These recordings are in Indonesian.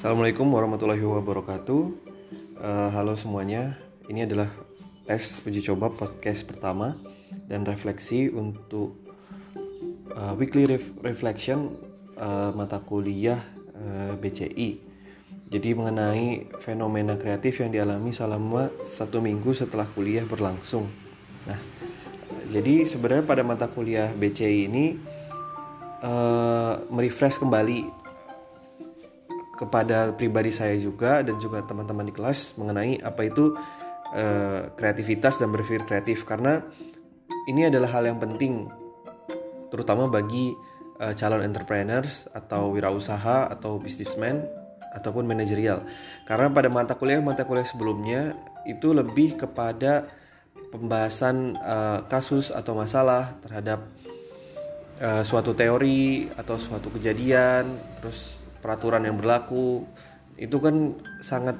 Assalamualaikum warahmatullahi wabarakatuh. Uh, halo semuanya, ini adalah tes uji coba podcast pertama dan refleksi untuk uh, weekly ref reflection uh, mata kuliah uh, BCI. Jadi mengenai fenomena kreatif yang dialami selama satu minggu setelah kuliah berlangsung. Nah, jadi sebenarnya pada mata kuliah BCI ini uh, merefresh kembali kepada pribadi saya juga dan juga teman-teman di kelas mengenai apa itu uh, kreativitas dan berpikir kreatif. Karena ini adalah hal yang penting terutama bagi uh, calon entrepreneurs atau wirausaha atau bisnismen ataupun manajerial. Karena pada mata kuliah mata kuliah sebelumnya itu lebih kepada pembahasan uh, kasus atau masalah terhadap uh, suatu teori atau suatu kejadian terus peraturan yang berlaku itu kan sangat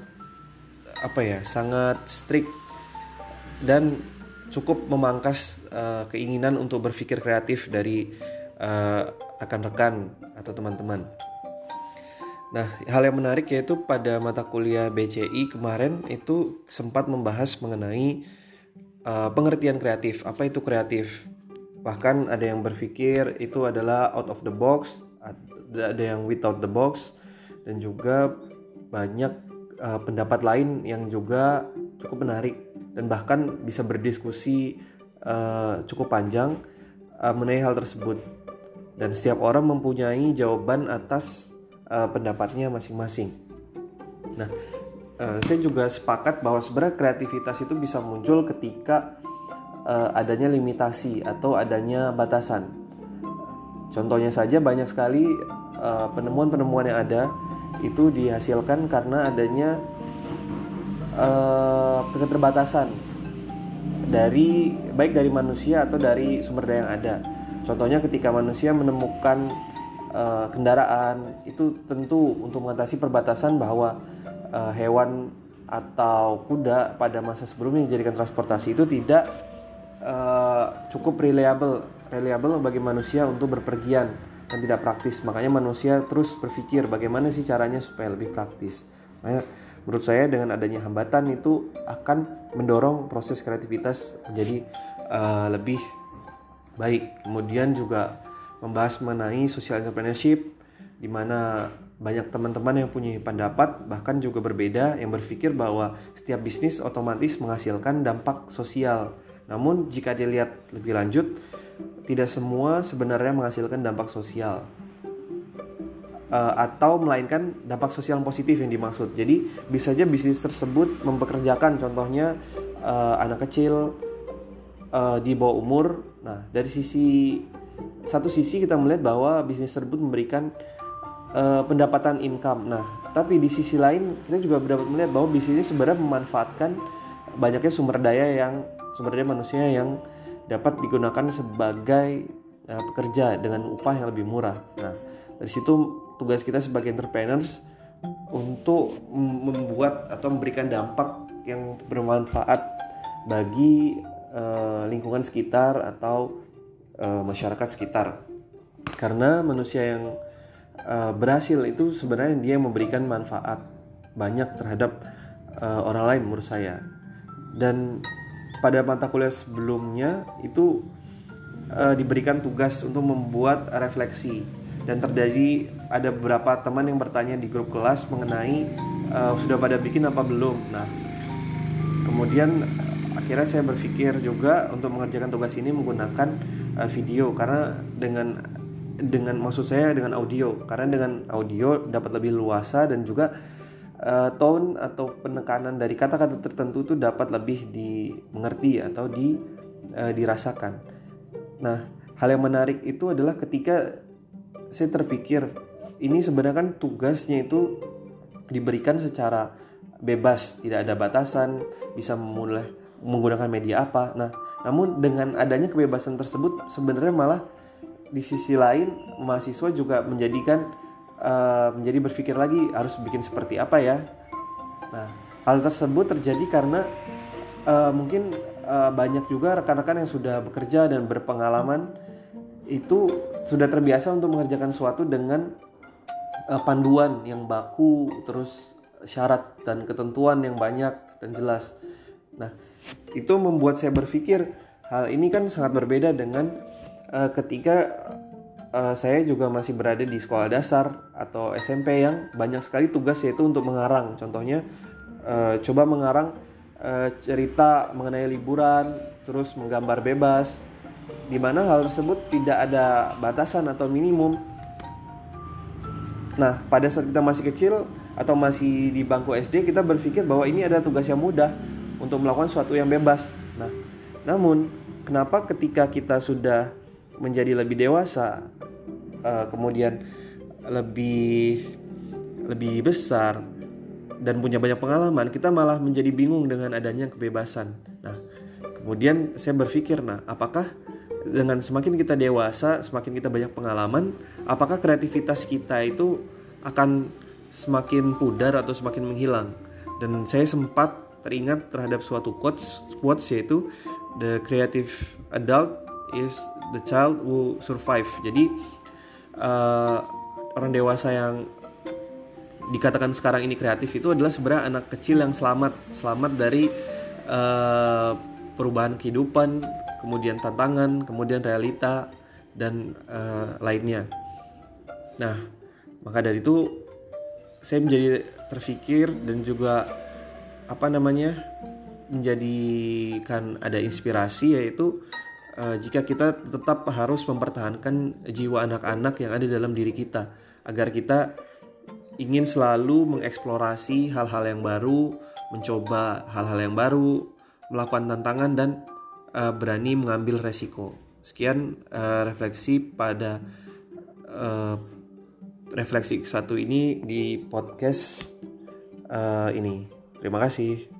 apa ya sangat strict dan cukup memangkas uh, keinginan untuk berpikir kreatif dari eh, rekan-rekan atau teman-teman. Nah, hal yang menarik yaitu pada mata kuliah BCI kemarin itu sempat membahas mengenai uh, pengertian kreatif. Apa itu kreatif? Bahkan ada yang berpikir itu adalah out of the box ada yang without the box dan juga banyak uh, pendapat lain yang juga cukup menarik dan bahkan bisa berdiskusi uh, cukup panjang uh, mengenai hal tersebut dan setiap orang mempunyai jawaban atas uh, pendapatnya masing-masing. Nah, uh, saya juga sepakat bahwa sebenarnya kreativitas itu bisa muncul ketika uh, adanya limitasi atau adanya batasan. Contohnya saja banyak sekali penemuan-penemuan uh, yang ada itu dihasilkan karena adanya uh, keterbatasan dari baik dari manusia atau dari sumber daya yang ada. Contohnya ketika manusia menemukan uh, kendaraan itu tentu untuk mengatasi perbatasan bahwa uh, hewan atau kuda pada masa sebelumnya dijadikan transportasi itu tidak uh, cukup reliable reliable bagi manusia untuk berpergian dan tidak praktis. Makanya manusia terus berpikir bagaimana sih caranya supaya lebih praktis. Makanya menurut saya dengan adanya hambatan itu akan mendorong proses kreativitas menjadi uh, lebih baik. Kemudian juga membahas mengenai social entrepreneurship di mana banyak teman-teman yang punya pendapat bahkan juga berbeda yang berpikir bahwa setiap bisnis otomatis menghasilkan dampak sosial. Namun jika dilihat lebih lanjut tidak semua sebenarnya menghasilkan dampak sosial uh, atau melainkan dampak sosial positif yang dimaksud. Jadi bisa saja bisnis tersebut mempekerjakan contohnya uh, anak kecil uh, di bawah umur. Nah dari sisi satu sisi kita melihat bahwa bisnis tersebut memberikan uh, pendapatan income. Nah tapi di sisi lain kita juga dapat melihat bahwa bisnis ini sebenarnya memanfaatkan banyaknya sumber daya yang sumber daya manusia yang dapat digunakan sebagai uh, pekerja dengan upah yang lebih murah. Nah, dari situ tugas kita sebagai entrepreneurs untuk membuat atau memberikan dampak yang bermanfaat bagi uh, lingkungan sekitar atau uh, masyarakat sekitar. Karena manusia yang uh, berhasil itu sebenarnya dia memberikan manfaat banyak terhadap uh, orang lain menurut saya. Dan pada mata kuliah sebelumnya itu uh, diberikan tugas untuk membuat refleksi. Dan terjadi ada beberapa teman yang bertanya di grup kelas mengenai uh, sudah pada bikin apa belum. Nah, kemudian akhirnya saya berpikir juga untuk mengerjakan tugas ini menggunakan uh, video. Karena dengan dengan maksud saya dengan audio. Karena dengan audio dapat lebih luasa dan juga uh, tone atau penekanan dari kata-kata tertentu itu dapat lebih dimengerti atau di uh, dirasakan. Nah, hal yang menarik itu adalah ketika saya terpikir ini sebenarnya kan tugasnya itu diberikan secara bebas, tidak ada batasan, bisa memulai menggunakan media apa. Nah, namun dengan adanya kebebasan tersebut sebenarnya malah di sisi lain mahasiswa juga menjadikan uh, menjadi berpikir lagi harus bikin seperti apa ya. Nah, hal tersebut terjadi karena uh, mungkin uh, banyak juga rekan-rekan yang sudah bekerja dan berpengalaman itu sudah terbiasa untuk mengerjakan sesuatu dengan uh, panduan yang baku terus syarat dan ketentuan yang banyak dan jelas nah itu membuat saya berpikir hal ini kan sangat berbeda dengan uh, ketika uh, saya juga masih berada di sekolah dasar atau SMP yang banyak sekali tugas yaitu untuk mengarang contohnya uh, coba mengarang uh, cerita mengenai liburan terus menggambar bebas di mana hal tersebut tidak ada batasan atau minimum. Nah, pada saat kita masih kecil atau masih di bangku SD, kita berpikir bahwa ini ada tugas yang mudah untuk melakukan sesuatu yang bebas. Nah, namun kenapa ketika kita sudah menjadi lebih dewasa, uh, kemudian lebih lebih besar dan punya banyak pengalaman, kita malah menjadi bingung dengan adanya kebebasan. Nah, kemudian saya berpikir, nah, apakah dengan semakin kita dewasa, semakin kita banyak pengalaman, apakah kreativitas kita itu akan semakin pudar atau semakin menghilang? Dan saya sempat teringat terhadap suatu quotes, quotes yaitu the creative adult is the child who survive. Jadi uh, orang dewasa yang dikatakan sekarang ini kreatif itu adalah sebenarnya anak kecil yang selamat, selamat dari uh, perubahan kehidupan, kemudian tantangan, kemudian realita dan uh, lainnya. Nah, maka dari itu saya menjadi terfikir dan juga apa namanya menjadikan ada inspirasi yaitu uh, jika kita tetap harus mempertahankan jiwa anak-anak yang ada dalam diri kita agar kita ingin selalu mengeksplorasi hal-hal yang baru, mencoba hal-hal yang baru, melakukan tantangan dan uh, berani mengambil resiko. Sekian uh, refleksi pada uh, refleksi satu ini di podcast uh, ini. Terima kasih.